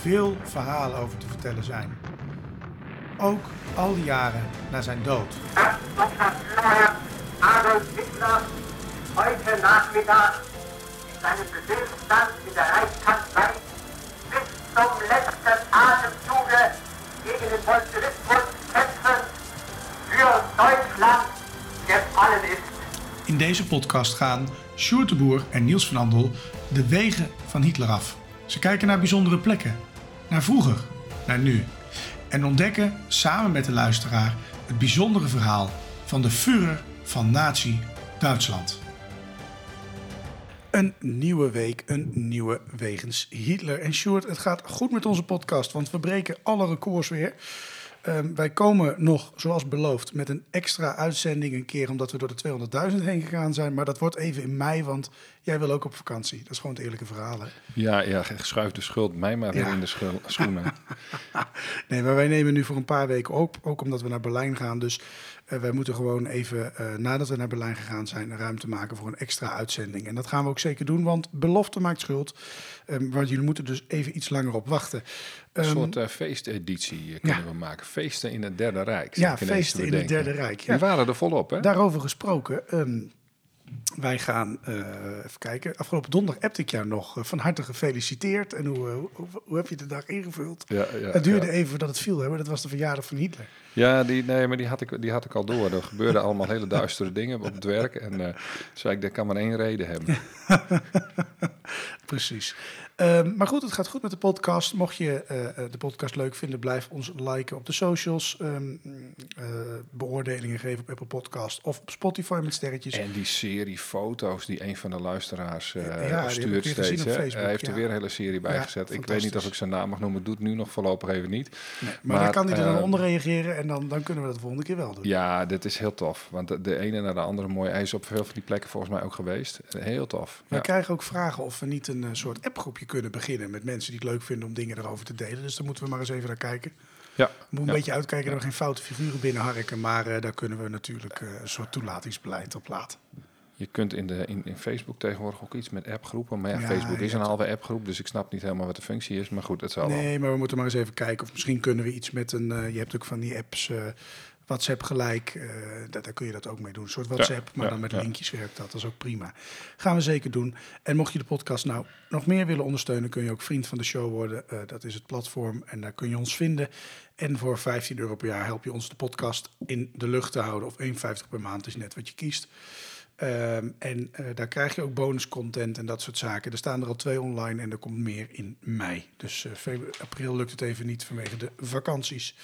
veel verhalen over te vertellen zijn. Ook al die jaren na zijn dood. Herr Adolf Hitler heute Nachmittag in seinem Befehlsstand in der Reichskanzlei bis zum letzten Atemzuge gegen den Bolschewismus kämpfen für Deutschland gefallen ist. In deze podcast gaan Sjoerd en Niels van Andel de wegen van Hitler af. Ze kijken naar bijzondere plekken, naar vroeger, naar nu. En ontdekken samen met de luisteraar het bijzondere verhaal van de Führer van Nazi Duitsland. Een nieuwe week, een nieuwe wegens Hitler. En Sjoerd, het gaat goed met onze podcast, want we breken alle records weer. Ehm, wij komen nog, zoals beloofd, met een extra uitzending een keer, omdat we door de 200.000 heen gegaan zijn. Maar dat wordt even in mei, want jij wil ook op vakantie. Dat is gewoon het eerlijke verhaal. Hè? Ja, ja, schuif de schuld mij maar weer Ja. in de schoenen. Nee, maar wij nemen nu voor een paar weken op, ook omdat we naar Berlijn gaan. Dus wij moeten gewoon even, eh, nadat we naar Berlijn gegaan zijn, ruimte maken voor een extra uitzending. En dat gaan we ook zeker doen, want belofte maakt schuld. Ehm want jullie moeten dus even iets langer op wachten. Een Ehm, soort eh, feesteditie eh, kunnen ja. we maken. Feesten in het Derde Rijk. ja, feesten te in het. Derde Rijk. Ja. Die waren er volop, hè? Daarover gesproken. ehm, wij gaan, eh, even kijken. Afgelopen donderdag appte ik jou nog eh, van harte gefeliciteerd. En hoe, eh, hoe, hoe heb je de dag ingevuld? Ja, ja, het duurde ja. even voordat het viel, hè, maar dat was de verjaardag van Hitler. Ja, die, nee, maar die had, ik, die had ik al door. Er gebeurden allemaal hele duistere dingen op het werk. En zei ik, dat kan maar één reden hebben. Precies. Ehm, maar goed, het gaat goed met de podcast. Mocht je eh, eh, de podcast leuk vinden, blijf ons liken op de socials. Ehm, eh, beoordelingen geven op Apple Podcast of op Spotify met sterretjes. En die serie foto's die een van de luisteraars Ja, stuurt steeds. op hè. Facebook, Hij heeft ja. er weer een hele serie bij gezet. Ik weet niet of ik zijn naam mag noemen. Doet nu nog voorlopig even niet. Nee, maar, dan kan hij er dan onder reageren en dan, dan kunnen we dat de volgende keer wel doen. Ja, dit is heel tof. Want de, de ene naar de andere mooi. Hij is op veel van die plekken volgens mij ook geweest. Heel tof. We krijgen ook vragen of we niet een soort appgroepje kunnen beginnen met mensen die het leuk vinden om dingen erover te delen. Dus daar moeten we maar eens even naar kijken. Ja. We moeten een beetje uitkijken dat we geen foute figuren binnenharken, maar eh, daar kunnen we natuurlijk eh, een soort toelatingsbeleid op laten. Je kunt in, de, in, in Facebook tegenwoordig ook iets met appgroepen. Maar ja, Ja, Facebook is een halve appgroep. Dus ik snap niet helemaal wat de functie is. Maar goed, het zal wel. Nee, maar we moeten maar eens even kijken of misschien kunnen we iets met een. eh, je hebt ook van die apps. WhatsApp gelijk, eh, daar, daar kun je dat ook mee doen. Een soort WhatsApp, maar ja, dan met linkjes werkt dat. Dat is ook prima. Gaan we zeker doen. En mocht je de podcast nou nog meer willen ondersteunen, kun je ook vriend van de show worden. Eh, dat is het platform en daar kun je ons vinden. En voor 15 euro per jaar help je ons de podcast in de lucht te houden. Of 1,50 per maand is net wat je kiest. Ehm, en eh, daar krijg je ook bonuscontent en dat soort zaken. Er staan er al twee online en er komt meer in mei. Dus februari, april lukt het even niet vanwege de vakanties.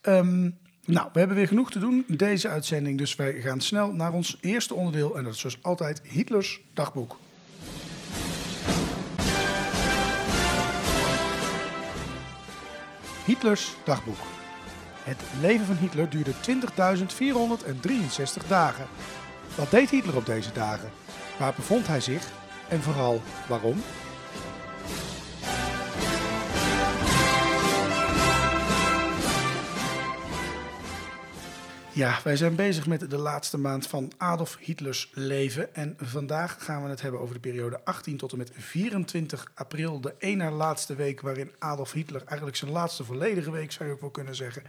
Ehm, nou, we hebben weer genoeg te doen deze uitzending. Dus wij gaan snel naar ons eerste onderdeel. En dat is zoals altijd Hitlers dagboek. Hitlers dagboek. Het leven van Hitler duurde 20.463 dagen. Wat deed Hitler op deze dagen? Waar bevond hij zich? En vooral waarom? Ja, wij zijn bezig met de laatste maand van Adolf Hitlers leven. En vandaag gaan we het hebben over de periode 18 tot en met 24 april. De ene laatste week waarin Adolf Hitler, eigenlijk zijn laatste volledige week zou je ook wel kunnen zeggen,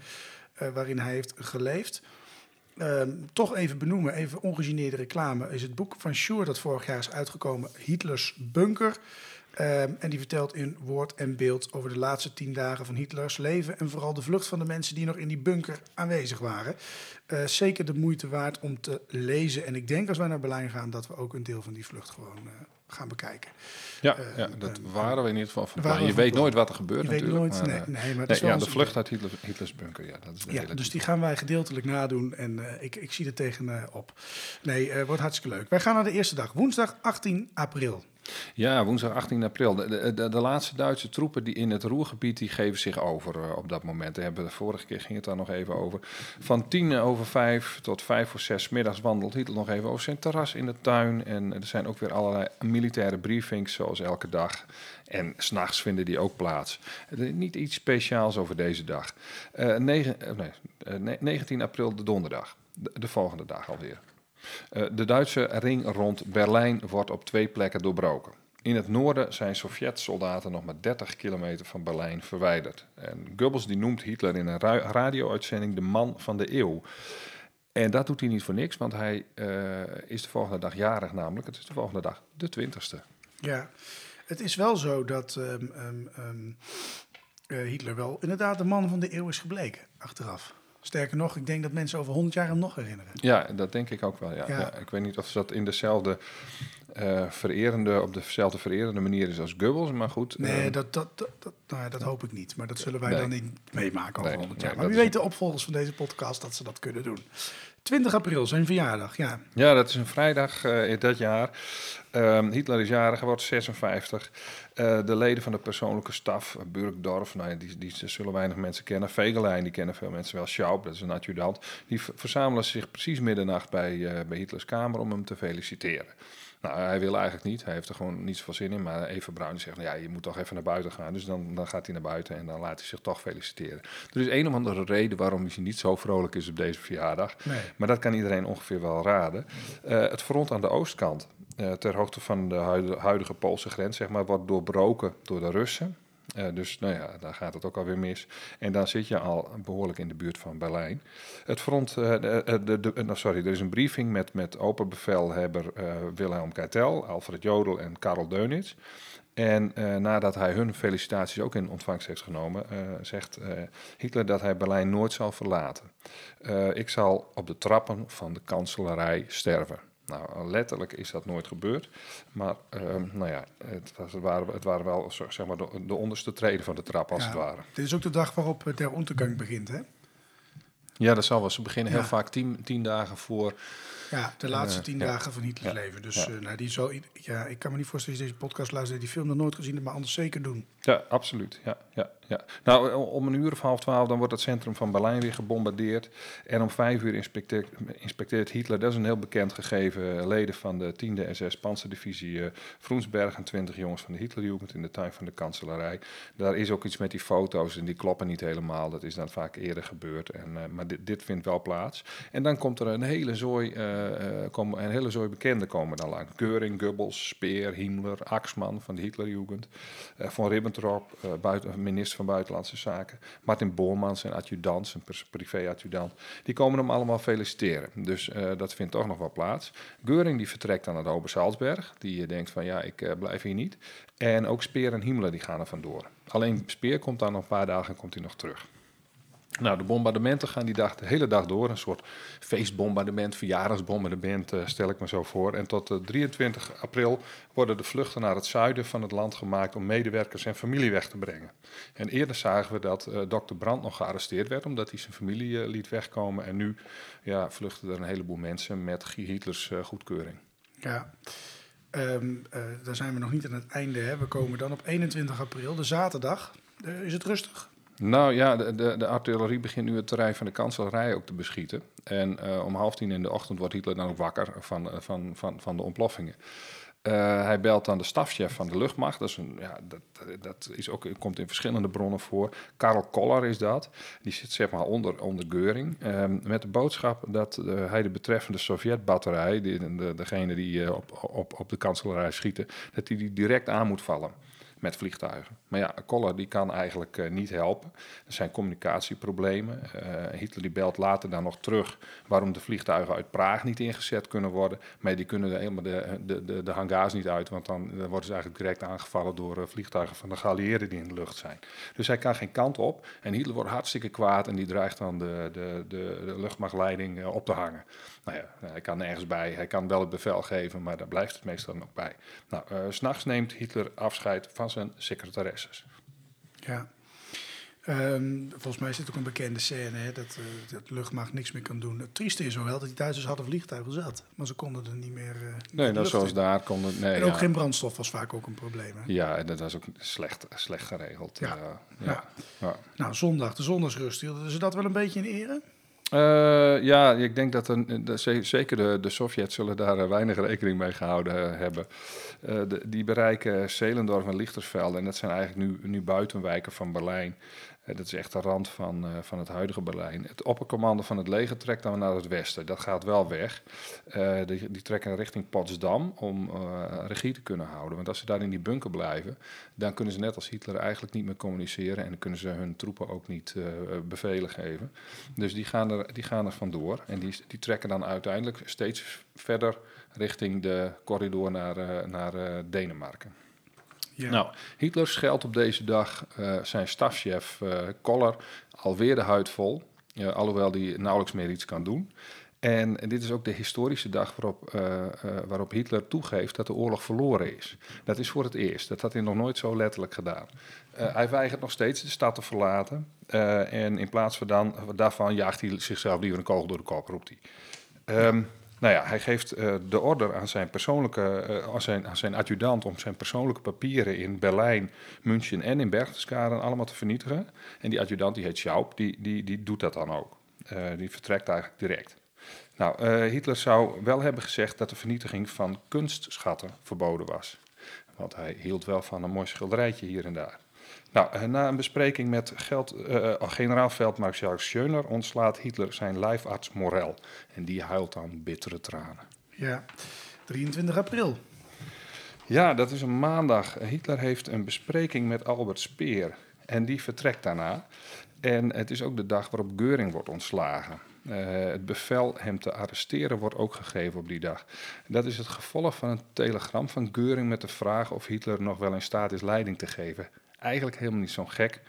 eh, waarin hij heeft geleefd. Ehm, toch even benoemen, even ongegeneerde reclame, is het boek van Sjoerd dat vorig jaar is uitgekomen, Hitlers Bunker. Ehm, en die vertelt in woord en beeld over de laatste tien dagen van Hitlers leven en vooral de vlucht van de mensen die nog in die bunker aanwezig waren. Eh, zeker de moeite waard om te lezen. En ik denk als wij naar Berlijn gaan dat we ook een deel van die vlucht gewoon eh, gaan bekijken. Ja, Eh, ja dat waren we in ieder geval van plan. Je weet nooit wat er gebeurt Je weet natuurlijk. nooit, maar, nee, eh, nee, maar nee, ja, de vlucht uit Hitler, Hitlers bunker, ja, dat is de Ja, hele dus die gaan wij gedeeltelijk nadoen en ik, ik zie er tegen op. Nee, wordt hartstikke leuk. Wij gaan naar de eerste dag, woensdag 18 april. Ja, woensdag 18 april. De, de, de, laatste Duitse troepen die in het Roergebied die geven zich over eh, op dat moment. Hebben de vorige keer ging het daar nog even over. Van tien over vijf tot vijf voor zes middags wandelt Hitler nog even over zijn terras in de tuin. En er zijn ook weer allerlei militaire briefings zoals elke dag. En s'nachts vinden die ook plaats. Niet iets speciaals over deze dag. Eh, negen- eh, nee, eh, ne- 19 april, de donderdag. De, de volgende dag alweer. Eh, de Duitse ring rond Berlijn wordt op twee plekken doorbroken. In het noorden zijn Sovjet-soldaten nog maar 30 kilometer van Berlijn verwijderd. En Goebbels die noemt Hitler in een ra- radio-uitzending de man van de eeuw. En dat doet hij niet voor niks, want hij eh, is de volgende dag jarig namelijk. Het is de volgende dag de 20ste. Ja, het is wel zo dat ehm, ehm, ehm, eh, Hitler wel inderdaad de man van de eeuw is gebleken, achteraf. Sterker nog, ik denk dat mensen over 100 jaar hem nog herinneren. Ja, dat denk ik ook wel. Ja. Ja. Ja. ik weet niet of dat in dezelfde eh, vererende, op dezelfde vererende manier is als Goebbels, maar goed. Nee, eh, dat, dat, dat, nou ja, dat hoop ik niet. Maar dat zullen wij Nee. dan niet meemaken over Nee, 100 nee, jaar. Maar wie is- weet de opvolgers van deze podcast dat ze dat kunnen doen. 20 april, zijn verjaardag, ja. Ja, dat is een vrijdag in dat jaar. Ehm, Hitler is jarig, wordt 56. Eh, de leden van de persoonlijke staf, Burgdorf, nou die, die zullen weinig mensen kennen. Vegelijn, die kennen veel mensen wel. Schaub, dat is een adjudant. Die verzamelen zich precies middernacht bij, eh, bij Hitlers kamer om hem te feliciteren. Nou, hij wil eigenlijk niet. Hij heeft er gewoon niet zoveel zin in. Maar Eva Bruin zegt, nou ja, je moet toch even naar buiten gaan. Dus dan, dan gaat hij naar buiten en dan laat hij zich toch feliciteren. Er is een of andere reden waarom hij niet zo vrolijk is op deze verjaardag. Nee. Maar dat kan iedereen ongeveer wel raden. Eh, het front aan de oostkant, eh, ter hoogte van de huidige, huidige Poolse grens, zeg maar, wordt doorbroken door de Russen. Eh, dus nou ja, daar gaat het ook alweer mis. En dan zit je al behoorlijk in de buurt van Berlijn. Het front, eh, de, de, de, nou, sorry, er is een briefing met, met operbevelhebber eh Wilhelm Keitel, Alfred Jodl en Karel Deunitz. En eh, nadat hij hun felicitaties ook in ontvangst heeft genomen, eh, zegt eh, Hitler dat hij Berlijn nooit zal verlaten. Eh, ik zal op de trappen van de kanselarij sterven. Nou, letterlijk is dat nooit gebeurd. Maar ehm, nou ja, het, was, het, waren, het waren wel zeg maar, de, de onderste treden van de trap, als Ja. het ware. Dit is ook de dag waarop eh, der Untergang begint, hè? Ja, dat zal wel. Ze beginnen heel Ja. vaak tien, tien dagen voor. Ja, de laatste Eh, tien ja. dagen van Hitlers Ja. leven. Dus Ja. eh, nou, die zal, ja, ik kan me niet voorstellen dat je deze podcast luistert, die film nog nooit gezien hebt, maar anders zeker doen. Ja, absoluut. Ja, ja, ja. Nou, om een uur of half twaalf dan wordt het centrum van Berlijn weer gebombardeerd. En om vijf uur inspecteert, Hitler, dat is een heel bekend gegeven, leden van de 10e SS Panzerdivisie eh Vroensberg en 20 jongens van de Hitlerjugend in de tuin van de kanselarij. Daar is ook iets met die foto's en die kloppen niet helemaal. Dat is dan vaak eerder gebeurd. En, eh, maar dit, dit vindt wel plaats. En dan komt er een hele zooi, eh, eh, een hele zooi bekenden komen dan lang. Göring, Goebbels, Speer, Himmler, Axman van de Hitlerjugend. eh, von Ribbentrop, eh, buiten, minister van Buitenlandse Zaken. Martin Bormann, zijn adjudant, zijn privé-adjudant. Die komen hem allemaal feliciteren. Dus eh, dat vindt toch nog wel plaats. Göring die vertrekt dan naar de Ober-Salzberg. Die eh, denkt van ja, ik eh, blijf hier niet. En ook Speer en Himmler die gaan er vandoor. Alleen Speer komt dan nog een paar dagen en komt hij nog terug. Nou, de bombardementen gaan die dag de hele dag door. Een soort feestbombardement, verjaardagsbombardement, eh, stel ik me zo voor. En tot eh, 23 april worden de vluchten naar het zuiden van het land gemaakt om medewerkers en familie weg te brengen. En eerder zagen we dat eh dokter Brandt nog gearresteerd werd omdat hij zijn familie eh, liet wegkomen. En nu ja, vluchten er een heleboel mensen met Guy Hitlers eh, goedkeuring. Ja, Ehm eh, daar zijn we nog niet aan het einde. Hè. We komen dan op 21 april, de zaterdag. Eh, is het rustig? Nou ja, de, de, de artillerie begint nu het terrein van de kanselarij ook te beschieten. En eh, om half tien in de ochtend wordt Hitler dan ook wakker van, eh, van, van, van de ontploffingen. Eh, hij belt dan de stafchef van de luchtmacht. Dat, is een, ja, dat, dat is ook, komt in verschillende bronnen voor. Karel Koller is dat. Die zit zeg maar onder, onder Geuring. ehm, met de boodschap dat hij de betreffende Sovjet-batterij... Die, de, degene die op, op, op de kanselarij schieten... dat hij die direct aan moet vallen met vliegtuigen. Maar ja, Koller die kan eigenlijk eh, niet helpen. Er zijn communicatieproblemen. Eh, Hitler die belt later dan nog terug waarom de vliegtuigen uit Praag niet ingezet kunnen worden. Maar die kunnen helemaal de, de, de, hangars niet uit, want dan, dan worden ze eigenlijk direct aangevallen door eh, vliegtuigen van de geallieerden die in de lucht zijn. Dus hij kan geen kant op. En Hitler wordt hartstikke kwaad en die dreigt dan de, de, de, de luchtmachtleiding op te hangen. Nou ja, hij kan nergens bij. Hij kan wel het bevel geven, maar daar blijft het meestal nog bij. Nou, eh, s'nachts neemt Hitler afscheid van zijn secretaresses. Ja. Ehm, volgens mij is dit ook een bekende scène, hè, dat, eh, dat de luchtmacht niks meer kan doen. Het trieste is wel dat die Duitsers hadden vliegtuigen zat, maar ze konden er niet meer. eh, Nee, nou, lucht zoals in. daar konden... Nee, En ook ja. geen brandstof was vaak ook een probleem. Hè? Ja, en dat was ook slecht, slecht geregeld. Ja. Ja. ja. Ja. Nou, zondag, de zondagsrust, hielden ze dat wel een beetje in ere? Eh, ja, ik denk dat de, ze- zeker de, de Sovjets zullen daar eh, weinig rekening mee gehouden eh, hebben. Die bereiken Zelendorf en Lichtersveld en dat zijn eigenlijk nu, nu buitenwijken van Berlijn. Dat is echt de rand van, eh, van het huidige Berlijn. Het oppercommando van het leger trekt dan naar het westen. Dat gaat wel weg. Eh, die, die trekken richting Potsdam om eh, regie te kunnen houden. Want als ze daar in die bunker blijven, dan kunnen ze net als Hitler eigenlijk niet meer communiceren. En kunnen ze hun troepen ook niet bevelen geven. Dus die gaan er, die gaan er vandoor. En die, die trekken dan uiteindelijk steeds verder richting de corridor naar, naar Denemarken. Nou, Hitler scheldt op deze dag eh, zijn stafchef eh Koller alweer de huid vol. alhoewel hij nauwelijks meer iets kan doen. En dit is ook de historische dag waarop, eh, waarop Hitler toegeeft dat de oorlog verloren is. Dat is voor het eerst. Dat had hij nog nooit zo letterlijk gedaan. Hij weigert nog steeds de stad te verlaten. en in plaats van dan, daarvan jaagt hij zichzelf liever een kogel door de kop, roept hij. Ehm, nou ja, hij geeft eh, de order aan zijn persoonlijke, eh, aan, zijn, aan zijn adjudant om zijn persoonlijke papieren in Berlijn, München en in Berchtesgaden allemaal te vernietigen. En die adjudant, die heet Schaub, die, die, die doet dat dan ook. Eh, die vertrekt eigenlijk direct. Nou, Hitler zou wel hebben gezegd dat de vernietiging van kunstschatten verboden was. Want hij hield wel van een mooi schilderijtje hier en daar. Nou, eh, na een bespreking met geld, eh, generaal-veldmaarschalk Schöner ontslaat Hitler zijn lijfarts Morel. En die huilt dan bittere tranen. ja, 23 april. Ja, dat is een maandag. Hitler heeft een bespreking met Albert Speer. En die vertrekt daarna. En het is ook de dag waarop Geuring wordt ontslagen. Het bevel hem te arresteren wordt ook gegeven op die dag. Dat is het gevolg van een telegram van Geuring met de vraag of Hitler nog wel in staat is leiding te geven. Eigenlijk helemaal niet zo gek,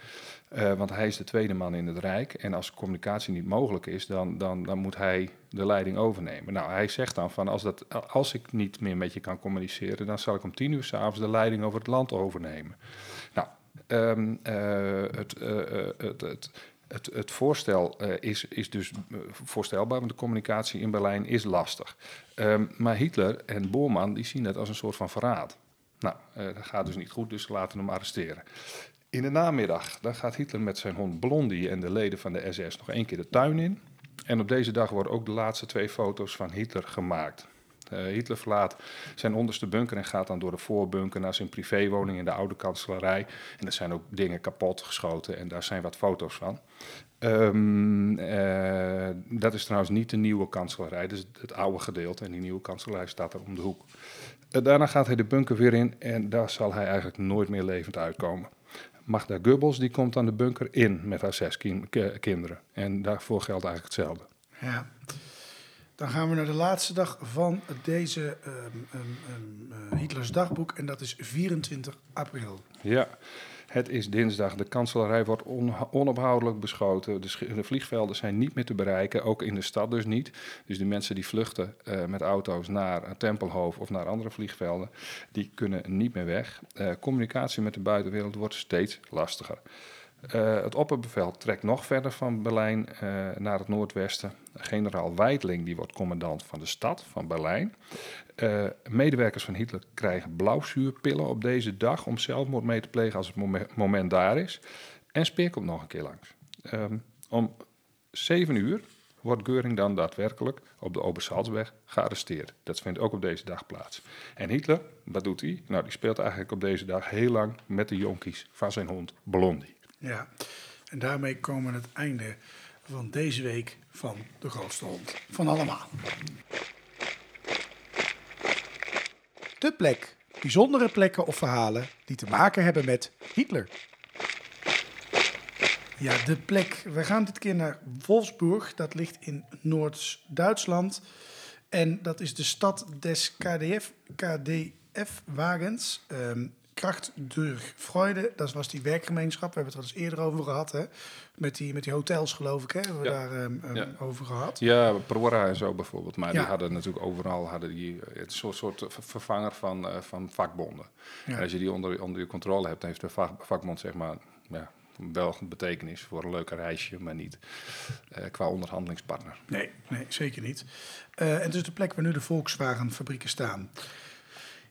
eh, want hij is de tweede man in het Rijk. En als communicatie niet mogelijk is, dan, dan, dan moet hij de leiding overnemen. Nou, hij zegt dan van als, dat, als ik niet meer met je kan communiceren, dan zal ik om tien uur s'avonds de leiding over het land overnemen. Nou, ehm, eh, het, eh, het, het, het, het voorstel is, is dus voorstelbaar, want de communicatie in Berlijn is lastig. Ehm, maar Hitler en Bormann die zien het als een soort van verraad. Nou, eh, dat gaat dus niet goed, dus ze laten hem arresteren. In de namiddag dan gaat Hitler met zijn hond Blondie en de leden van de SS nog één keer de tuin in. En op deze dag worden ook de laatste twee foto's van Hitler gemaakt. Eh, Hitler verlaat zijn onderste bunker en gaat dan door de voorbunker naar zijn privéwoning in de oude kanselarij. En er zijn ook dingen kapot geschoten en daar zijn wat foto's van. Ehm, eh, dat is trouwens niet de nieuwe kanselarij, is het oude gedeelte. En die nieuwe kanselarij staat er om de hoek. Eh, daarna gaat hij de bunker weer in en daar zal hij eigenlijk nooit meer levend uitkomen. Magda Goebbels die komt aan de bunker in met haar zes ki- kinderen. En daarvoor geldt eigenlijk hetzelfde. Ja. Dan gaan we naar de laatste dag van deze ehm, ehm, eh, Hitlers dagboek en dat is 24 april. Ja, het is dinsdag. De kanselarij wordt on- onophoudelijk beschoten. De, vliegvelden zijn niet meer te bereiken, ook in de stad dus niet. Dus de mensen die vluchten eh, met auto's naar Tempelhof of naar andere vliegvelden, die kunnen niet meer weg. Eh, communicatie met de buitenwereld wordt steeds lastiger. Eh, het opperbevel trekt nog verder van Berlijn naar het noordwesten. Generaal Weidling die wordt commandant van de stad, van Berlijn. Eh, medewerkers van Hitler krijgen blauwzuurpillen op deze dag om zelfmoord mee te plegen als het momen- moment daar is. En Speer komt nog een keer langs. Ehm, om zeven uur wordt Geuring dan daadwerkelijk op de Obersalzberg gearresteerd. Dat vindt ook op deze dag plaats. En Hitler, wat doet hij? Nou, die speelt eigenlijk op deze dag heel lang met de jonkies van zijn hond Blondie. Ja. En daarmee komen we het einde van deze week van de grootste hond van allemaal. De plek. Bijzondere plekken of verhalen die te maken hebben met Hitler. Ja, de plek. We gaan dit keer naar Wolfsburg. Dat ligt in Noord-Duitsland. En dat is de stad des KDF, KDF-wagens. Ehm Kracht durch Freude, dat was die werkgemeenschap. We hebben het er eens eerder over gehad. Hè? Met, die, met die hotels, geloof ik, hè? hebben we Ja. daar ehm, ehm, Ja. over gehad. Ja, Prora en zo bijvoorbeeld. Maar Ja. die hadden natuurlijk overal hadden die, eh, het soort, soort ver- vervanger van, eh, van vakbonden. En als je die onder, onder je controle hebt, dan heeft de vak, vakbond zeg maar, ja, wel betekenis voor een leuke reisje, maar niet eh, qua onderhandelingspartner. Nee, nee zeker niet. Uh, en is de plek waar nu de Volkswagen-fabrieken staan.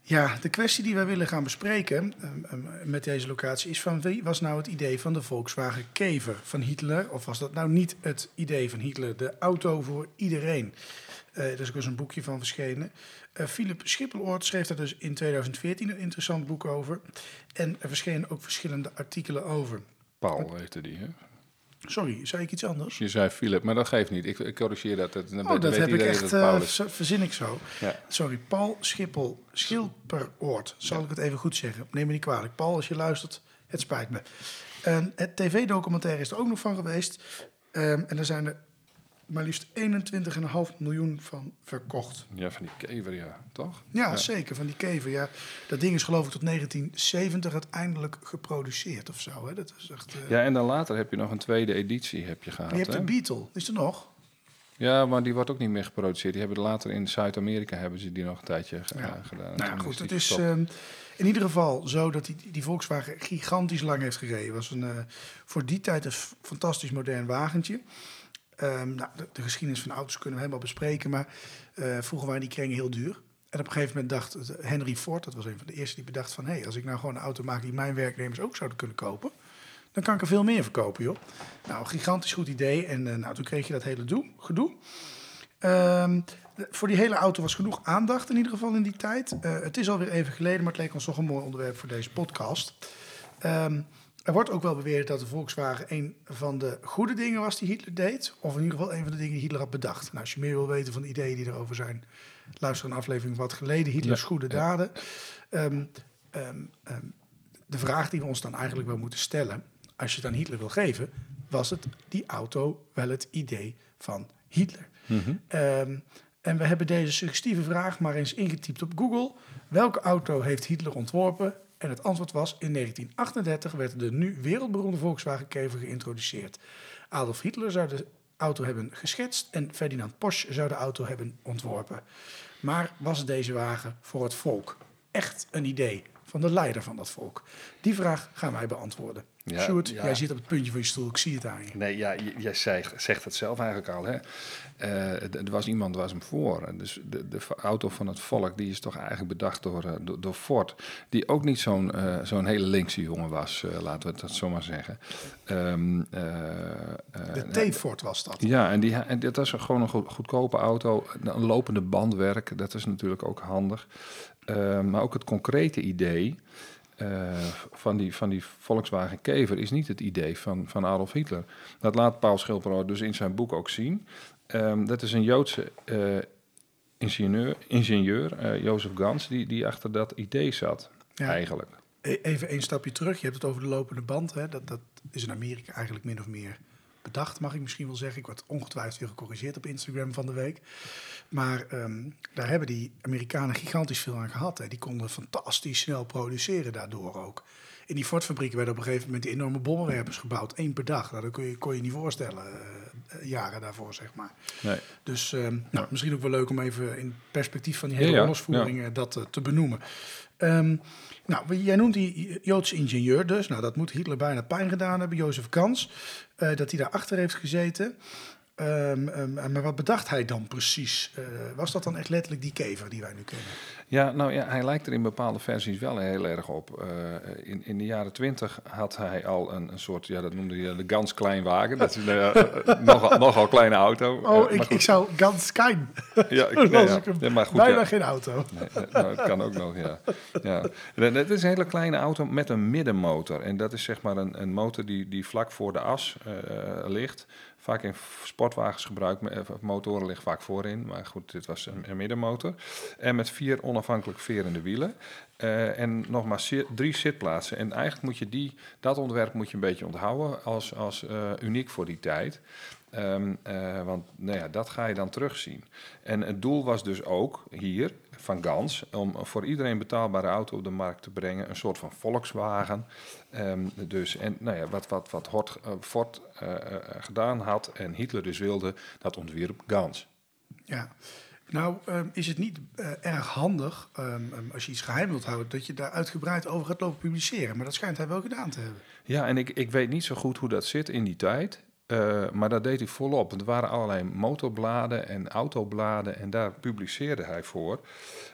Ja, de kwestie die wij willen gaan bespreken um, met deze locatie is van wie was nou het idee van de Volkswagen Kever van Hitler? Of was dat nou niet het idee van Hitler, de auto voor iedereen? Uh, er is ook eens een boekje van verschenen. Uh, Philip Schippeloort schreef daar dus in 2014 een interessant boek over. En er verschenen ook verschillende artikelen over. Paul heette die, hè? Sorry, zei ik iets anders? Je zei Philip, maar dat geeft niet. Ik, ik corrigeer dat. dat oh, dat heb ik echt, uh, verzin ik zo. Ja. Sorry, Paul Schippel, Schilperoord, zal ik het even goed zeggen. Neem me niet kwalijk. Paul, als je luistert, het spijt me. En het tv-documentaire is er ook nog van geweest. Um, en er zijn er maar liefst 21,5 miljoen van verkocht. Ja, van die kever, ja, toch? Ja, zeker, van die kever. Ja. Dat ding is geloof ik tot 1970 uiteindelijk geproduceerd of zo. Hè? Dat is echt, uh... Ja, en dan later heb je nog een tweede editie heb je gehad. je hebt de Beetle, is er nog? Ja, maar die wordt ook niet meer geproduceerd. Die hebben later in Zuid-Amerika hebben ze die nog een tijdje ja. gedaan. Nou ja, goed, het is uh, in ieder geval zo dat die, die Volkswagen gigantisch lang heeft gereden. Het was een, uh, voor die tijd een fantastisch modern wagentje. Um, nou, de, geschiedenis van auto's kunnen we helemaal bespreken, maar uh, vroeger waren die kringen heel duur. En op een gegeven moment dacht Henry Ford, dat was een van de eerste die bedacht van... hé, hey, als ik nou gewoon een auto maak die mijn werknemers ook zouden kunnen kopen... dan kan ik er veel meer verkopen, joh. Nou, gigantisch goed idee. En uh, nou, toen kreeg je dat hele gedoe. Um, voor die hele auto was genoeg aandacht in ieder geval in die tijd. Uh, het is alweer even geleden, maar het leek ons toch een mooi onderwerp voor deze podcast. Um, er wordt ook wel beweerd dat de Volkswagen een van de goede dingen was die Hitler deed. Of in ieder geval een van de dingen die Hitler had bedacht. Nou, als je meer wil weten van de ideeën die erover zijn, luister een aflevering wat geleden. Hitlers goede daden. Um, um, um, de vraag die we ons dan eigenlijk wel moeten stellen, als je het aan Hitler wil geven, was het die auto wel het idee van Hitler? Mm -hmm. en we hebben deze suggestieve vraag maar eens ingetypt op Google. Welke auto heeft Hitler ontworpen? En het antwoord was, in 1938 werd de nu wereldberoemde Volkswagen Kever geïntroduceerd. Adolf Hitler zou de auto hebben geschetst en Ferdinand Porsche zou de auto hebben ontworpen. Maar was deze wagen voor het volk echt een idee van de leider van dat volk? Die vraag gaan wij beantwoorden. Ja, Sjoerd, jij zit op het puntje van je stoel, ik zie het aan je. Nee, ja, jij zegt, zegt het zelf eigenlijk al. Hè? Uh, er was iemand was hem voor. Dus de, de, auto van het volk, die is toch eigenlijk bedacht door, uh, door, door, Ford. Die ook niet zo'n uh, zo'n hele linkse jongen was, laten we het zo maar zeggen. Um, de T-Ford was dat. Ja, en, die, en dat was gewoon een goedkope auto. Een lopende bandwerk, dat is natuurlijk ook handig. Ehm, maar ook het concrete idee... Uh, van, die, van die Volkswagen Kever is niet het idee van, van Adolf Hitler. Dat laat Paul Schilperoort dus in zijn boek ook zien. Um, dat is een Joodse uh, ingenieur, ingenieur uh, Jozef Gans, die, die achter dat idee zat, ja. eigenlijk. E-, even een stapje terug. Je hebt het over de lopende band. Hè? Dat, dat is in Amerika eigenlijk min of meer bedacht, mag ik misschien wel zeggen. Ik word ongetwijfeld weer gecorrigeerd op Instagram van de week. Maar um, daar hebben die Amerikanen gigantisch veel aan gehad. Hè. Die konden fantastisch snel produceren daardoor ook. In die Ford-fabrieken werden op een gegeven moment die enorme bommenwerpers gebouwd. één per dag. Nou, dat kon je, kon je niet voorstellen, uh, jaren daarvoor, zeg maar. Nee. Dus um, nou, misschien ook wel leuk om even in perspectief van die hele ja, ondervoering ja. dat uh, te benoemen. Um, nou, jij noemt die Joodse ingenieur dus. Nou, dat moet Hitler bijna pijn gedaan hebben, Jozef Kans. Uh, dat hij daarachter heeft gezeten. Um, um, maar wat bedacht hij dan precies? Uh, was dat dan echt letterlijk die kever die wij nu kennen? Ja, nou ja, hij lijkt er in bepaalde versies wel heel erg op. Uh, in, in de jaren twintig had hij al een, een soort, ja, dat noemde hij de Gans Klein wagen. Dat is een uh, nogal, nogal kleine auto. Oh, ik, ik zou Gans Klein. Ja, ik, nee, ja. ja, maar goed, bijna ja. geen auto. Nee, nou, het kan ook nog, ja. ja. Het is een hele kleine auto met een middenmotor. En dat is zeg maar een, een motor die, die vlak voor de as ligt vaak in sportwagens gebruikt. Eh, motoren liggen vaak voorin, maar goed, dit was een, middenmotor. En met vier onafhankelijk verende wielen. Uh, en nog maar drie zitplaatsen. En eigenlijk moet je die, dat ontwerp moet je een beetje onthouden als, als uh, uniek voor die tijd. Uh, want nou ja, dat ga je dan terugzien. En het doel was dus ook hier van Gans om voor iedereen betaalbare auto op de markt te brengen. Een soort van Volkswagen. Um, dus, en nou ja, wat, wat, wat Hort, uh, Ford uh, gedaan had en Hitler dus wilde, dat ontwierp Gans. Ja, Nou, ehm, is het niet eh, erg handig, ehm, ehm, als je iets geheim wilt houden, dat je daar uitgebreid over gaat lopen publiceren. Maar dat schijnt hij wel gedaan te hebben. Ja, en ik, ik weet niet zo goed hoe dat zit in die tijd. Eh, maar dat deed hij volop. Er waren allerlei motorbladen en autobladen en daar publiceerde hij voor.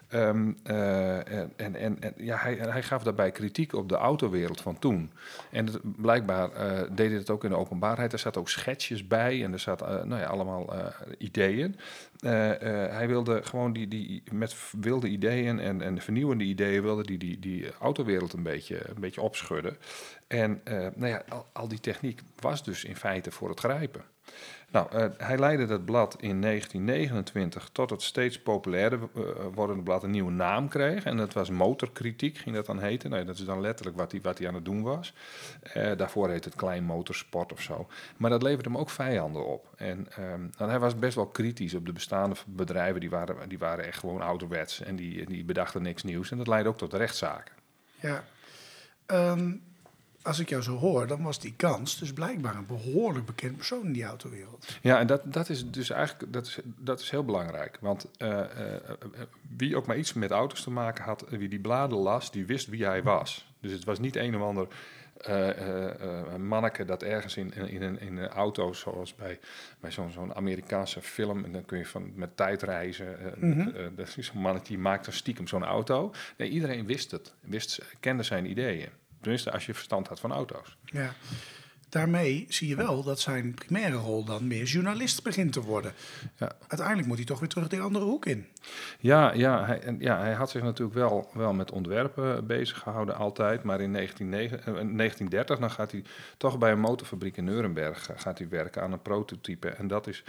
Ehm, eh, en en, en, ja, hij, hij gaf daarbij kritiek op de autowereld van toen. En blijkbaar eh, deed hij het ook in de openbaarheid. Er zaten ook schetsjes bij en er zaten nou ja, allemaal eh, ideeën. Eh, eh, hij wilde gewoon die, die, met wilde ideeën en, en vernieuwende ideeën wilde die, die, die autowereld een beetje, een beetje opschudden. En eh, nou ja, al die techniek was dus in feite voor het grijpen. Nou, eh, hij leidde dat blad in 1929 tot het steeds populairder eh, wordende blad een nieuwe naam kreeg. En dat was Motorkritiek, ging dat dan heten. Nou, dat is dan letterlijk wat hij, wat hij aan het doen was. Eh, daarvoor heette het Klein Motorsport of zo. Maar dat leverde hem ook vijanden op. En, ehm, en hij was best wel kritisch op de bestaande bedrijven. Die waren, die waren echt gewoon ouderwets en die, die bedachten niks nieuws. En dat leidde ook tot rechtszaken. Ja. Ehm, als ik jou zo hoor, dan was die kans dus blijkbaar een behoorlijk bekend persoon in die autowereld. Ja, en dat, dat is dus eigenlijk dat is, dat is heel belangrijk. Want eh, eh, eh, wie ook maar iets met auto's te maken had, wie die bladen las, die wist wie hij was. Dus het was niet een of ander manneke dat ergens in, in, in een, in een auto, zoals bij, bij zo'n zo'n Amerikaanse film, en dan kun je van, met tijd reizen. eh, dat is zo'n mannetje die maakt dan stiekem zo'n auto. Nee, iedereen wist het, wist, kende zijn ideeën. Tenminste, als je verstand had van auto's. Ja. Daarmee zie je wel dat zijn primaire rol dan meer journalist begint te worden. Ja. Uiteindelijk moet hij toch weer terug die andere hoek in. Ja, ja, hij, en ja, hij had zich natuurlijk wel, wel met ontwerpen bezig gehouden altijd. Maar in 1909 eh, 1930 dan gaat hij toch bij een motorfabriek in Nuremberg eh, gaat hij werken aan een prototype. En dat is,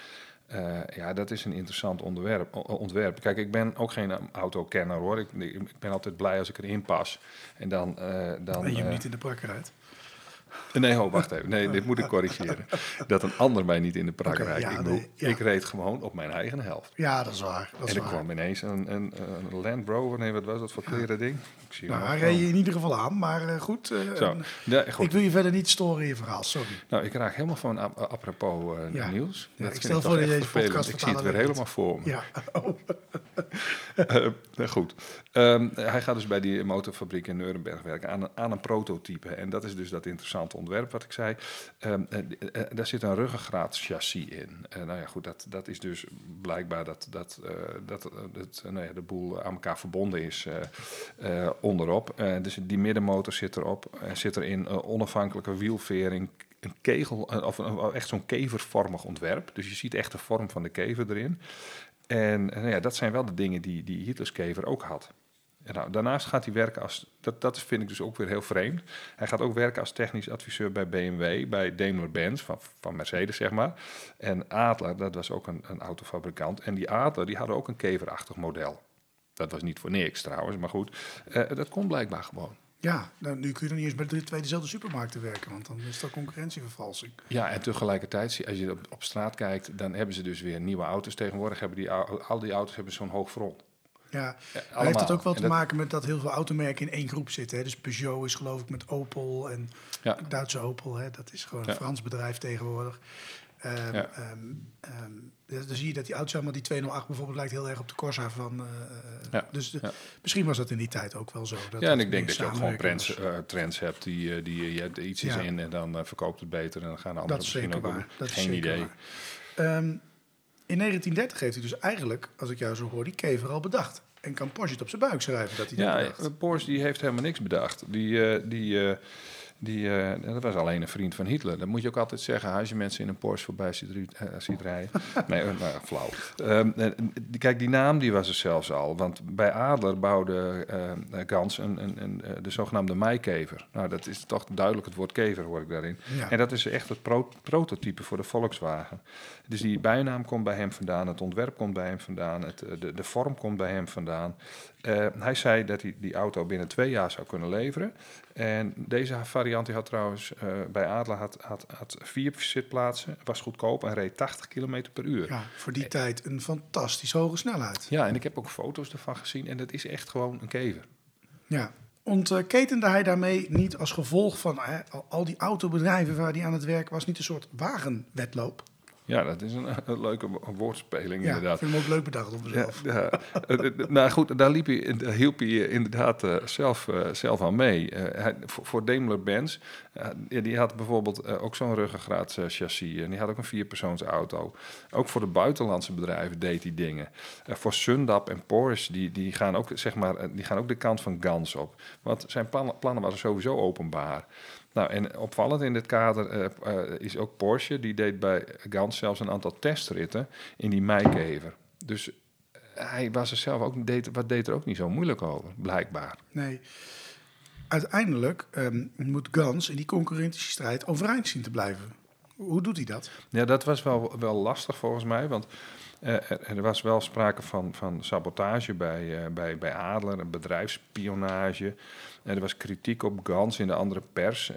eh, ja, dat is een interessant onderwerp, ontwerp. Kijk, ik ben ook geen autokenner hoor. Ik, ik ben altijd blij als ik erin pas. En dan... eh, dan En je hem eh, niet in de prak rijdt. Nee, oh, wacht even. Nee, dit moet ik corrigeren. Dat een ander mij niet in de prak rijdt. ja, ik, bedoel, nee, ja. ik reed gewoon op mijn eigen helft. Ja, dat is waar. Dat is En er waar. kwam ineens een, een, een Land Rover. Nee, wat was dat voor kleren ding? Ik zie Nou, hij reed je in ieder geval aan, maar eh, goed. eh, Zo. Ja, goed. ik wil je verder niet storen in je verhaal, sorry. Nou, ik raak helemaal van ap- apropos eh, nieuws. Ja, ik stel voor dat je deze podcast Ik zie het weer helemaal voor me. Ja, oh, goed. Ehm, hij gaat dus bij die motorfabriek in Nuremberg werken aan aan een prototype. En dat is dus dat interessante ontwerp wat ik zei. Ehm, eh, eh, daar zit een ruggengraatchassis in. Eh, nou ja, goed, dat, dat is dus blijkbaar dat, dat, eh, dat, eh, eh, nou ja, de boel aan elkaar verbonden is eh, eh, onderop. Eh, dus die middenmotor zit erop. Er zit erin eh, onafhankelijke wielvering, een kegel, eh, of een- echt zo'n kevervormig ontwerp. Dus je ziet echt de vorm van de kever erin. En eh, nou ja, dat zijn wel de dingen die, die Hitlers kever ook had. Nou, daarnaast gaat hij werken als, dat, dat vind ik dus ook weer heel vreemd. Hij gaat ook werken als technisch adviseur bij BMW, bij Daimler-Benz, van, van Mercedes zeg maar. En Adler, dat was ook een, een autofabrikant. En die Adler, die hadden ook een keverachtig model. Dat was niet voor niks trouwens, maar goed. eh, dat kon blijkbaar gewoon. ja, nou, nu kun je nog niet eens bij de twee dezelfde supermarkten werken, want dan is dat concurrentievervalsing. Ja, en tegelijkertijd, als je op, op straat kijkt, dan hebben ze dus weer nieuwe auto's. Tegenwoordig hebben die, al die auto's hebben zo'n hoog front. Ja, heeft dat ook wel En te dat- maken met dat heel veel automerken in één groep zitten? Hè? Dus Peugeot is geloof ik met Opel en Ja. Duitse Opel, hè? dat is gewoon een. Frans bedrijf tegenwoordig. Ehm, ehm, ehm, dan zie je dat die auto, zeg maar die 208 bijvoorbeeld, lijkt heel erg op de Corsa van. eh, eh. Dus de- misschien was dat in die tijd ook wel zo. Dat Ja, en ik denk dat je ook gewoon trends, eh, trends hebt die, die je hebt iets is in en dan verkoopt het beter en dan gaan anderen Dat misschien ook waar. Dat is Geen zeker idee. in 1930 heeft hij dus eigenlijk, als ik jou zo hoor, die kever al bedacht. En kan Porsche het op zijn buik schrijven dat hij dat Ja, bedacht. eh, Porsche die heeft helemaal niks bedacht. Die, eh, die, eh, die, eh, dat was alleen een vriend van Hitler. Dat moet je ook altijd zeggen als je mensen in een Porsche voorbij ziet, eh, ziet rijden. nee, eh, ja, flauw. Ehm, eh, kijk, die naam die was er zelfs al. Want bij Adler bouwde Gans een, een, een, de zogenaamde meikever. Nou, dat is toch duidelijk het woord kever, hoor ik daarin. Ja. En dat is echt het pro- prototype voor de Volkswagen. Dus die bijnaam komt bij hem vandaan, het ontwerp komt bij hem vandaan, het, de, de vorm komt bij hem vandaan. Eh, hij zei dat hij die auto binnen twee jaar zou kunnen leveren. En deze variant die had trouwens eh, bij Adler had, had, had vier zitplaatsen, was goedkoop en reed 80 km per uur. Ja, voor die tijd een fantastisch hoge snelheid. Ja, en ik heb ook foto's ervan gezien en dat is echt gewoon een kever. Ja. Ontketende hij daarmee niet als gevolg van hè, al, die autobedrijven waar hij aan het werk was, niet een soort wagenwedloop? Ja, dat is een, een leuke wo- woordspeling Ja, ik inderdaad. vind hem ook leuk bedacht op Ja, mezelf. ja. Eh, eh, nou goed, daar, liep hij, daar hielp hij eh, inderdaad zelf, zelf aan mee. Hij, voor, voor Daimler-Benz, ja, die had bijvoorbeeld ook zo'n ruggengraatchassis. en die had ook een vierpersoonsauto. Ook voor de buitenlandse bedrijven deed hij dingen. Voor Sundap en Porsche, die, die, gaan ook, zeg maar, die gaan ook de kant van Gans op. Want zijn plannen, plannen waren sowieso openbaar. Nou, en opvallend in dit kader eh, eh, is ook Porsche. Die deed bij Gans zelfs een aantal testritten in die Meikever. Dus hij was er zelf ook, deed, wat deed er ook niet zo moeilijk over, blijkbaar. Nee. Uiteindelijk ehm, moet Gans in die concurrentiestrijd overeind zien te blijven. Hoe doet hij dat? Ja, dat was wel, wel lastig volgens mij, want eh, er, was wel sprake van, van sabotage bij, eh, bij, bij Adler, een bedrijfsspionage. Eh, er was kritiek op Gans in de andere pers.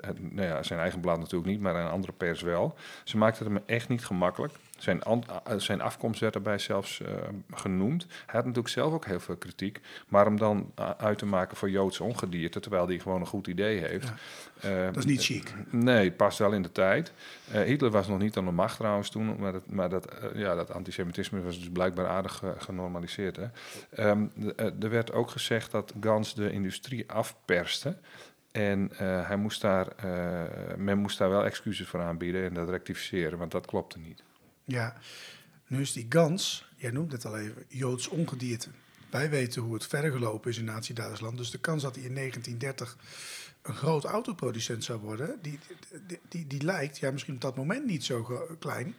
Het- nou ja, zijn eigen blad natuurlijk niet, maar een andere pers wel. Ze maakten het hem echt niet gemakkelijk. Zijn, eh, zijn afkomst werd daarbij zelfs eh, genoemd. Hij had natuurlijk zelf ook heel veel kritiek. Maar hem dan eh, uit te maken voor Joods ongedierte, terwijl hij gewoon een goed idee heeft. Dat is niet chic. Nee, het past wel in de tijd. Hitler was nog niet aan de macht trouwens toen, maar dat, maar dat, ja, dat antisemitisme was dus blijkbaar aardig genormaliseerd. Hè. Ehm, eh, er werd ook gezegd dat Gans de industrie afperste. En hij moest daar, men moest daar wel excuses voor aanbieden en dat rectificeren, want dat klopte niet. Ja. Nu is die Gans, jij noemt het al even, Joods ongedierte. Wij weten hoe het verder gelopen is in Nazi-Duitsland. Dus de kans dat hij in 1930 een groot autoproducent zou worden, die, die, die, die lijkt, ja, misschien op dat moment niet zo klein.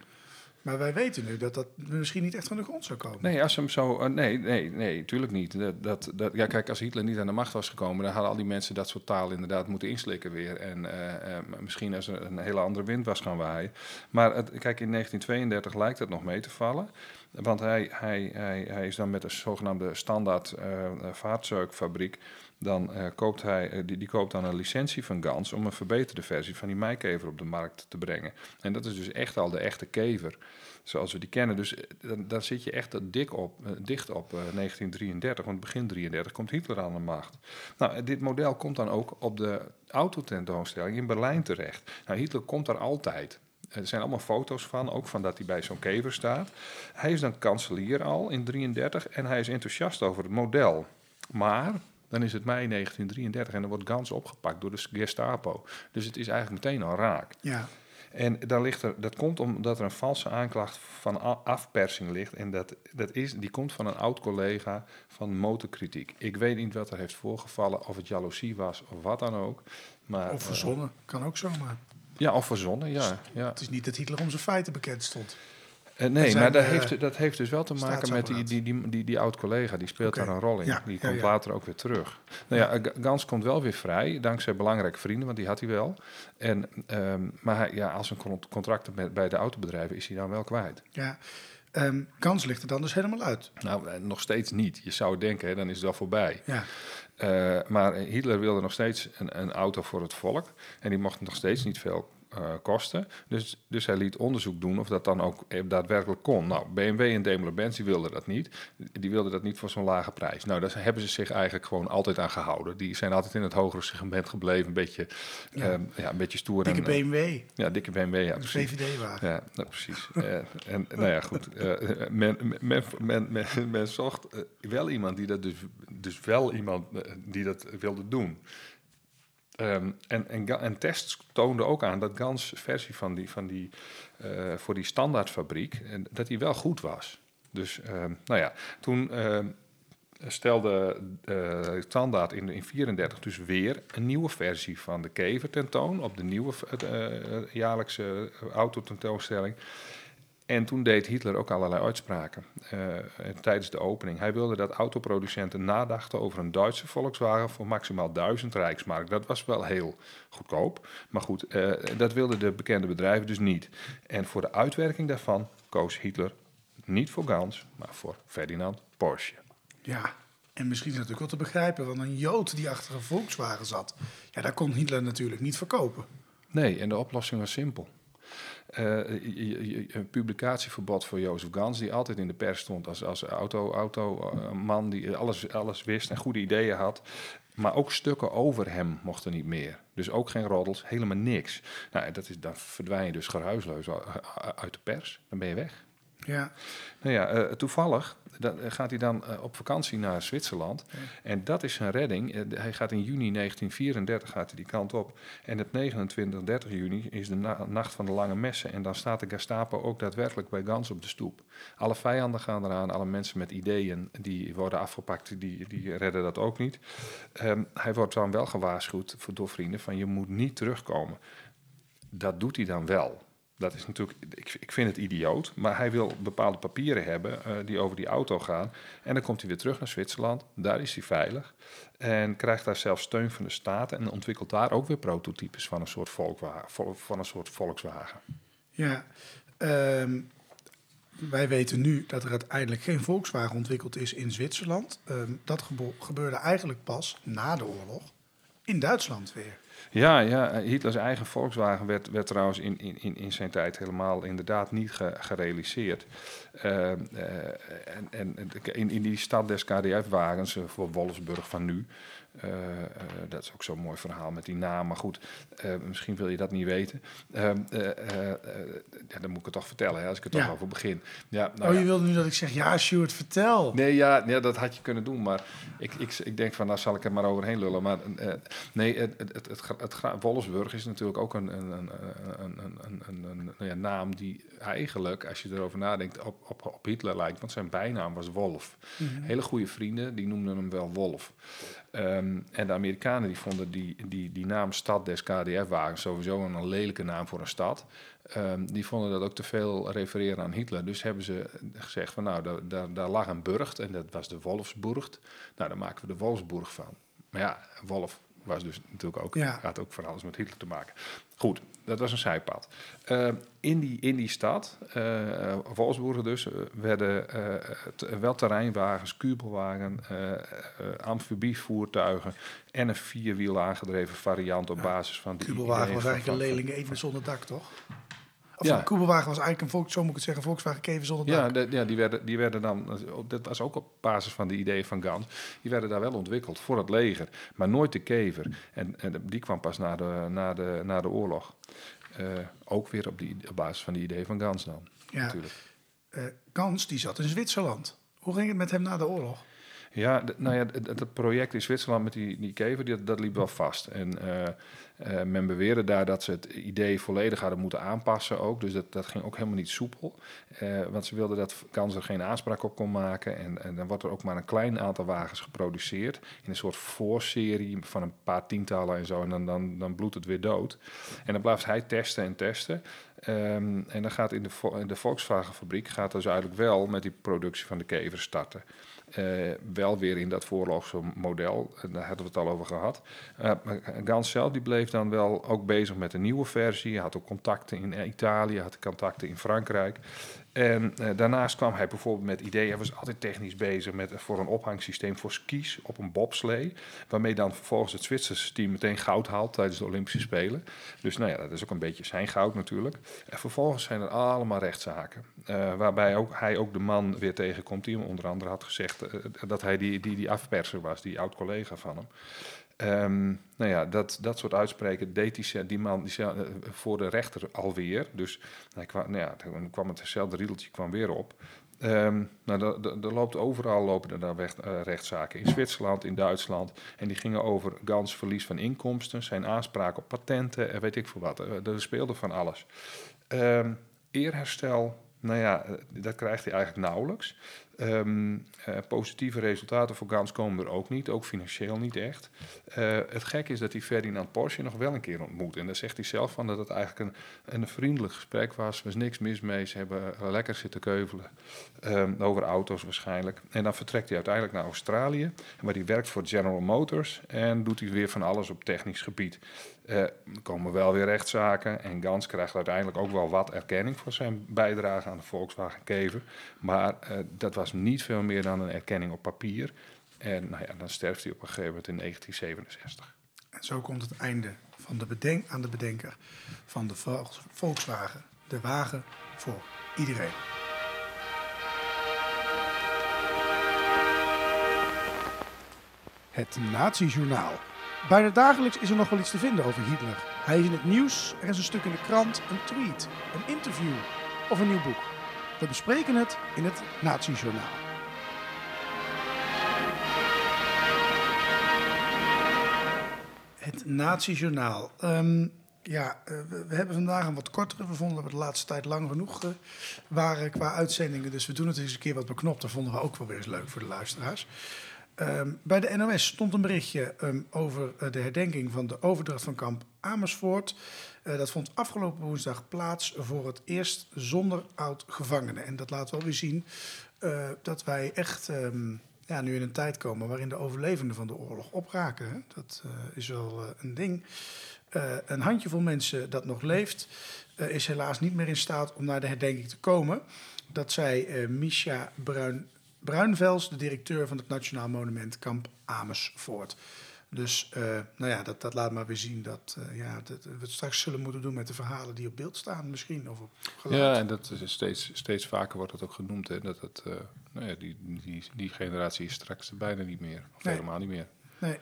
Maar wij weten nu dat dat misschien niet echt van de grond zou komen. Nee, als hem zo. eh, nee, nee, nee, tuurlijk niet. Dat, dat, dat, ja, kijk, als Hitler niet aan de macht was gekomen, dan hadden al die mensen dat soort taal inderdaad moeten inslikken weer. En eh, eh, misschien als er een hele andere wind was gaan waaien. Maar het, kijk, in 1932 lijkt het nog mee te vallen. Want hij, hij, hij, hij is dan met een zogenaamde standaard eh vaartzeukfabriek. Dan eh, koopt hij, eh, die, die koopt dan een licentie van Gans om een verbeterde versie van die meikever op de markt te brengen. En dat is dus echt al de echte kever zoals we die kennen. Dus eh, dan, dan zit je echt dik op, dicht op eh, 1933, want begin 33 komt Hitler aan de macht. Nou, dit model komt dan ook op de autotentoonstelling in Berlijn terecht. Nou, Hitler komt daar altijd. Er zijn allemaal foto's van, ook van dat hij bij zo'n kever staat. Hij is dan kanselier al in 33 en hij is enthousiast over het model. Maar dan is het mei 1933 en dan wordt Gans opgepakt door de Gestapo. Dus het is eigenlijk meteen al raak. Ja, En daar ligt er, dat komt omdat er een valse aanklacht van afpersing ligt. En dat, dat is, die komt van een oud collega van motorkritiek. Ik weet niet wat er heeft voorgevallen, of het jaloezie was of wat dan ook. Maar, of eh, verzonnen. Kan ook zomaar. ja, of verzonnen, ja. ja. Het is niet dat Hitler om zijn feiten bekend stond. Eh, nee, zijn, maar dat, eh, heeft, dat heeft dus wel te maken met die, die, die, die, die oud-collega. Die speelt daar een rol in. Ja, die ja, komt ja. later ook weer terug. Nou ja, Gans komt wel weer vrij, dankzij belangrijke vrienden, want die had hij wel. En, ehm, maar hij, ja, als een con- contract met, bij de autobedrijven is hij dan wel kwijt. Ja, Ehm Gans ligt er dan dus helemaal uit. Nou, eh, nog steeds niet. Je zou denken, hè, dan is het wel voorbij. Ja, maar Hitler wilde nog steeds een, een auto voor het volk. En die mocht nog steeds niet veel eh, kosten. Dus, dus hij liet onderzoek doen of dat dan ook eh, daadwerkelijk kon. Nou, BMW en Daimler-Benz die wilden dat niet. Die wilden dat niet voor zo'n lage prijs. Nou, daar hebben ze zich eigenlijk gewoon altijd aan gehouden. Die zijn altijd in het hogere segment gebleven. Een beetje, Ja. ja. ja, een beetje stoer. dikke en, eh, BMW, ja, dikke BMW, ja, een precies. VVD-wagen. Ja, nou, precies. En nou ja, goed. eh, men, men, men, men, zocht wel iemand die dat dus, dus wel iemand die dat wilde doen. Ehm, en, en, en tests toonden ook aan dat Gans versie van die, van die, eh, voor die standaardfabriek, en dat die wel goed was. Dus ehm, nou ja, toen ehm, stelde eh Standaard in 1934 dus weer een nieuwe versie van de kever tentoon op de nieuwe eh, jaarlijkse autotentoonstelling. En toen deed Hitler ook allerlei uitspraken eh, tijdens de opening. Hij wilde dat autoproducenten nadachten over een Duitse Volkswagen voor maximaal 1000 Rijksmark. Dat was wel heel goedkoop. Maar goed, eh, dat wilden de bekende bedrijven dus niet. En voor de uitwerking daarvan koos Hitler niet voor Gans, maar voor Ferdinand Porsche. Ja, en misschien is het natuurlijk wel te begrijpen, want een Jood die achter een Volkswagen zat, ja, daar kon Hitler natuurlijk niet verkopen. Nee, en de oplossing was simpel. Eh, je- je- je- een publicatieverbod voor Jozef Gans, die altijd in de pers stond als, als auto, auto, eh, man die alles, alles wist en goede ideeën had. Maar ook stukken over hem mochten niet meer. Dus ook geen roddels, helemaal niks. Nou, dat is, dan verdwijn je dus geruisloos uit de pers. Dan ben je weg. Ja. Nou ja, uh, toevallig dan gaat hij dan uh, op vakantie naar Zwitserland. En dat is zijn redding. Hij gaat in juni 1934 gaat hij die kant op. En het 29, 30 juni is de na nacht van de lange messen. En dan staat de Gestapo ook daadwerkelijk bij Gans op de stoep. Alle vijanden gaan eraan, alle mensen met ideeën die worden afgepakt, die, die redden dat ook niet. Um, hij wordt dan wel gewaarschuwd voor, door vrienden van je moet niet terugkomen. Dat doet hij dan wel. Dat is natuurlijk, ik, ik vind het idioot, maar hij wil bepaalde papieren hebben uh, die over die auto gaan. En dan komt hij weer terug naar Zwitserland, daar is hij veilig. En krijgt daar zelfs steun van de staat en ontwikkelt daar ook weer prototypes van een soort, van een soort Volkswagen. Ja, um, wij weten nu dat er uiteindelijk geen Volkswagen ontwikkeld is in Zwitserland. Um, dat gebeurde eigenlijk pas na de oorlog in Duitsland weer. Ja, ja, Hitlers eigen Volkswagen werd, werd trouwens in, in, in zijn tijd helemaal inderdaad niet gerealiseerd. Uh, uh, en, en in, in die stad des KDF-wagens, uh, voor Wolfsburg van nu, uh, uh, dat is ook zo'n mooi verhaal met die naam. Maar goed, uh, misschien wil je dat niet weten. Ja, dan moet ik het toch vertellen, hè, als ik er toch over begin. Ja, nou, oh, je ja. wilde nu dat ik zeg, ja, Stuart, vertel. Nee, ja, ja, dat had je kunnen doen. Maar ik, ik, ik denk van, nou zal ik er maar overheen lullen. Maar nee, het, het, het, het, het, Wolfsburg is natuurlijk ook een, een, een, een, een, een, een, een ja, naam die eigenlijk, als je erover nadenkt, op, op, op Hitler lijkt. Want zijn bijnaam was Wolf. Mm -hmm. Hele goede vrienden, die noemden hem wel Wolf. Um, en de Amerikanen die vonden die, die, die naam Stad des KDF-wagens sowieso een lelijke naam voor een stad. Um, die vonden dat ook te veel refereren aan Hitler. Dus hebben ze gezegd van nou, daar, daar, daar lag een burcht en dat was de Wolfsburg. Nou, daar maken we de Wolfsburg van. Maar ja, Wolf was dus natuurlijk ook, ja. gaat ook van alles met Hitler te maken. Goed, dat was een zijpad. Uh, in, die, in die stad, uh, Wolfsburg dus, werden uh, wel terreinwagens, kubelwagen, amfibievoertuigen en een vierwiel aangedreven variant op basis van die Kubelwagen was eigenlijk een leling even zonder dak, toch? Of ja. een Kubelwagen was eigenlijk een zo moet ik het zeggen, Volkswagen Keven zonder dak. Ja, de, ja die, werden, die werden dan, dat was ook op basis van de ideeën van Gans, die werden daar wel ontwikkeld voor het leger, maar nooit de Kever. En, en die kwam pas na de, na de, na de oorlog. Uh, ook weer op, die, op basis van die ideeën van Gans dan, ja. natuurlijk. Uh, Gans, die zat in Zwitserland. Hoe ging het met hem na de oorlog? Ja, nou ja, het, het, project in Zwitserland met die, die kever, die, dat liep wel vast. En uh, uh, men beweerde daar dat ze het idee volledig hadden moeten aanpassen ook. Dus dat, dat ging ook helemaal niet soepel. Uh, want ze wilden dat Kans er geen aanspraak op kon maken. En, en dan wordt er ook maar een klein aantal wagens geproduceerd. In een soort voorserie van een paar tientallen en zo. En dan, dan, dan bloedt het weer dood. En dan blijft hij testen en testen. Um, en dan gaat in de, in de Volkswagen-fabriek gaat dus eigenlijk wel met die productie van de kever starten. Uh, wel weer in dat voorlogse model, daar hadden we het al over gehad. Uh, Gans zelf die bleef dan wel ook bezig met een nieuwe versie. Hij had ook contacten in Italië, had contacten in Frankrijk. En uh, daarnaast kwam hij bijvoorbeeld met ideeën. Hij was altijd technisch bezig met voor een ophangsysteem voor skis op een bobslee. Waarmee dan vervolgens het Zwitserse team meteen goud haalt tijdens de Olympische Spelen. Dus nou ja, dat is ook een beetje zijn goud natuurlijk. En vervolgens zijn er allemaal rechtszaken. Uh, waarbij ook, hij ook de man weer tegenkomt die hem onder andere had gezegd dat hij die, die, die afperser was, die oud-collega van hem. Um, nou ja, dat, dat soort uitspreken deed die, die man die, voor de rechter alweer. Dus hij kwam, nou ja, dan kwam het hetzelfde riedeltje kwam weer op. Um, nou, er loopt overal lopen er weg, uh, rechtszaken. In Zwitserland, in Duitsland. En die gingen over Gans verlies van inkomsten, zijn aanspraak op patenten en weet ik veel wat. Er speelde van alles. Um, eerherstel, nou ja, dat krijgt hij eigenlijk nauwelijks. Um, uh, positieve resultaten voor Gans komen er ook niet, ook financieel niet echt. Uh, het gek is dat hij Ferdinand Porsche nog wel een keer ontmoet. En daar zegt hij zelf van dat het eigenlijk een, een vriendelijk gesprek was. Er was niks mis mee, ze hebben lekker zitten keuvelen. Um, over auto's waarschijnlijk. En dan vertrekt hij uiteindelijk naar Australië, waar hij werkt voor General Motors. En doet hij weer van alles op technisch gebied. Uh, er komen wel weer rechtszaken. En Gans krijgt uiteindelijk ook wel wat erkenning voor zijn bijdrage aan de Volkswagen Kever. Maar dat was niet veel meer dan een erkenning op papier. En nou ja, dan sterft hij op een gegeven moment in 1967. En zo komt het einde van de bedenk aan de bedenker van de Volkswagen. De wagen voor iedereen. het Nazi-journaal. Bijna dagelijks is er nog wel iets te vinden over Hitler. Hij is in het nieuws, er is een stuk in de krant, een tweet, een interview of een nieuw boek. We bespreken het in het Nazi-journaal. Het Nazi-journaal. Ehm, ja, uh, we, hebben vandaag een wat kortere. We vonden dat we de laatste tijd lang genoeg uh, waren qua uitzendingen. Dus we doen het eens een keer wat beknopt. Dat vonden we ook wel weer eens leuk voor de luisteraars. Um, bij de NOS stond een berichtje um, over uh, de herdenking van de overdracht van kamp Amersfoort. Uh, dat vond afgelopen woensdag plaats voor het eerst zonder oud-gevangenen. En dat laat wel weer zien uh, dat wij echt um, ja, nu in een tijd komen waarin de overlevenden van de oorlog opraken. Hè? Dat is wel een ding. een handjevol mensen dat nog leeft, is helaas niet meer in staat om naar de herdenking te komen. Dat zei Misha Bruin Bruinvels, de directeur van het Nationaal Monument Kamp Amersfoort. Dus uh, nou ja, dat, dat laat maar weer zien dat, uh, ja, dat we het straks zullen moeten doen met de verhalen die op beeld staan, misschien. Of op geluid. ja, en dat is steeds, steeds vaker wordt dat ook genoemd. Hè, dat het, uh, nou ja, die, die, die generatie is straks bijna niet meer. Of nee. helemaal niet meer. Nee.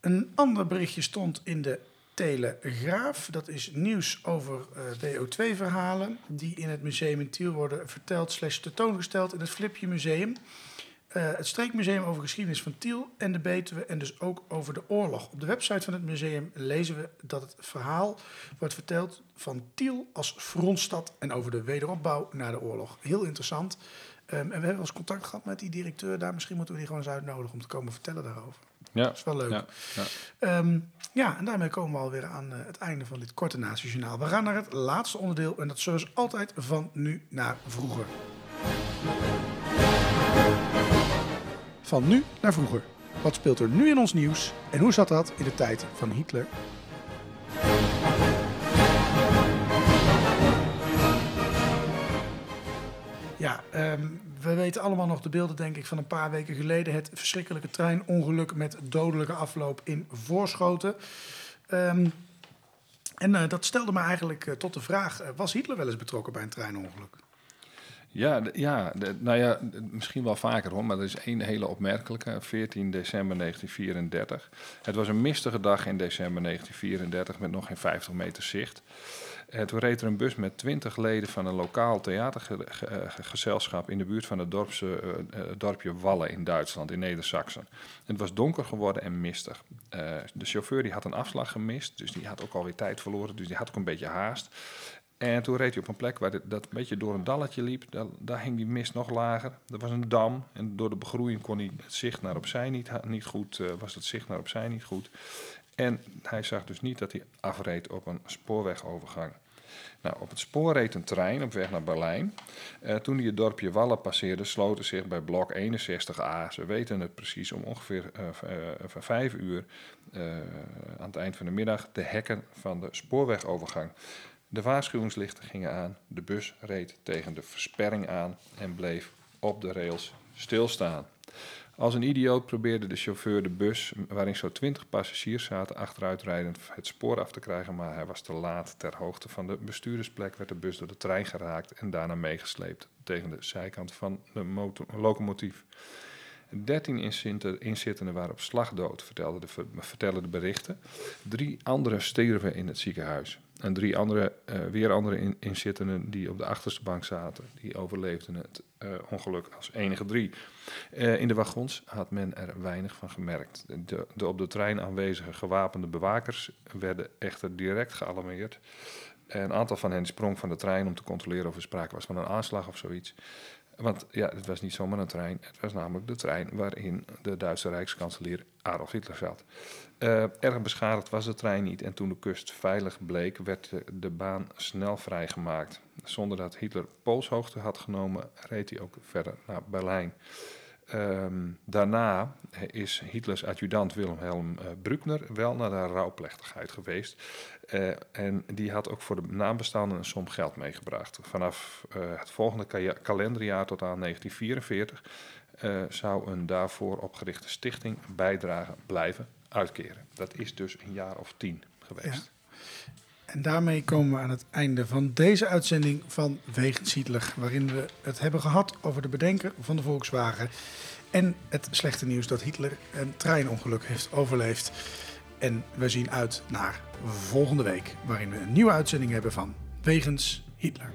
Een ander berichtje stond in de Telegraaf. Dat is nieuws over uh, DO2-verhalen die in het museum in Tiel worden verteld slash tentoongesteld in het Flipje Museum. Uh, het Streekmuseum over geschiedenis van Tiel en de Betuwe en dus ook over de oorlog. Op de website van het museum lezen we dat het verhaal wordt verteld van Tiel als frontstad en over de wederopbouw na de oorlog. Heel interessant. Um, en we hebben wel eens contact gehad met die directeur daar. Misschien moeten we die gewoon eens uitnodigen om te komen vertellen daarover. Ja. Dat is wel leuk. Ja, ja. Um, ja en daarmee komen we alweer aan uh, het einde van dit korte nationaal. We gaan naar het laatste onderdeel en dat is zoals altijd van nu naar vroeger. Van nu naar vroeger. Wat speelt er nu in ons nieuws en hoe zat dat in de tijd van Hitler? Ja, um, we weten allemaal nog de beelden, denk ik, van een paar weken geleden. Het verschrikkelijke treinongeluk met dodelijke afloop in Voorschoten. Um, en uh, dat stelde me eigenlijk uh, tot de vraag: uh, was Hitler wel eens betrokken bij een treinongeluk? Ja, ja nou ja, misschien wel vaker hoor, maar er is één hele opmerkelijke. 14 december 1934. Het was een mistige dag in december 1934 met nog geen 50 meter zicht. En toen reed er een bus met 20 leden van een lokaal theatergezelschap in de buurt van het dorpse, uh, dorpje Wallen in Duitsland, in Neder-Saxen. Het was donker geworden en mistig. De chauffeur die had een afslag gemist, dus die had ook alweer tijd verloren, dus die had ook een beetje haast. En toen reed hij op een plek waar dat een beetje door een dalletje liep. Daar, hing die mist nog lager. Er was een dam. En door de begroeiing kon hij het zicht naar opzij niet, niet goed. Uh, was het zicht naar opzij niet goed. En hij zag dus niet dat hij afreed op een spoorwegovergang. Nou, op het spoor reed een trein op weg naar Berlijn. Uh, toen hij het dorpje Wallen passeerde, sloten zich bij blok 61a, ze weten het precies, om ongeveer uh, vijf uur aan het eind van de middag de hekken van de spoorwegovergang. De waarschuwingslichten gingen aan, de bus reed tegen de versperring aan en bleef op de rails stilstaan. Als een idioot probeerde de chauffeur de bus, waarin zo'n 20 passagiers zaten, achteruitrijdend het spoor af te krijgen, maar hij was te laat. Ter hoogte van de bestuurdersplek werd de bus door de trein geraakt en daarna meegesleept tegen de zijkant van de locomotief. 13 inzittenden waren op slag dood, vertelden de, vertellen de berichten. Drie anderen stierven in het ziekenhuis. En drie andere, uh, weer andere in, inzittenden die op de achterste bank zaten, die overleefden het uh, ongeluk als enige drie. Uh, in de wagons had men er weinig van gemerkt. De, de op de trein aanwezige gewapende bewakers werden echter direct gealarmeerd. Een aantal van hen sprong van de trein om te controleren of er sprake was van een aanslag of zoiets. Want ja, het was niet zomaar een trein. Het was namelijk de trein waarin de Duitse rijkskanselier Adolf Hitler zat. Uh, erg beschadigd was de trein niet en toen de kust veilig bleek, werd de, baan snel vrijgemaakt. Zonder dat Hitler poolshoogte had genomen, reed hij ook verder naar Berlijn. Um, daarna is Hitlers adjudant Wilhelm uh, Bruckner wel naar de rouwplechtigheid geweest. Uh, en die had ook voor de nabestaanden een som geld meegebracht. Vanaf het volgende ka kalenderjaar tot aan 1944 zou een daarvoor opgerichte stichting bijdragen blijven uitkeren. Dat is dus een jaar of tien geweest. En daarmee komen we aan het einde van deze uitzending van Wegens Hitler, waarin we het hebben gehad over de bedenker van de Volkswagen En het slechte nieuws dat Hitler een treinongeluk heeft overleefd. En we zien uit naar volgende week, waarin we een nieuwe uitzending hebben van Wegens Hitler.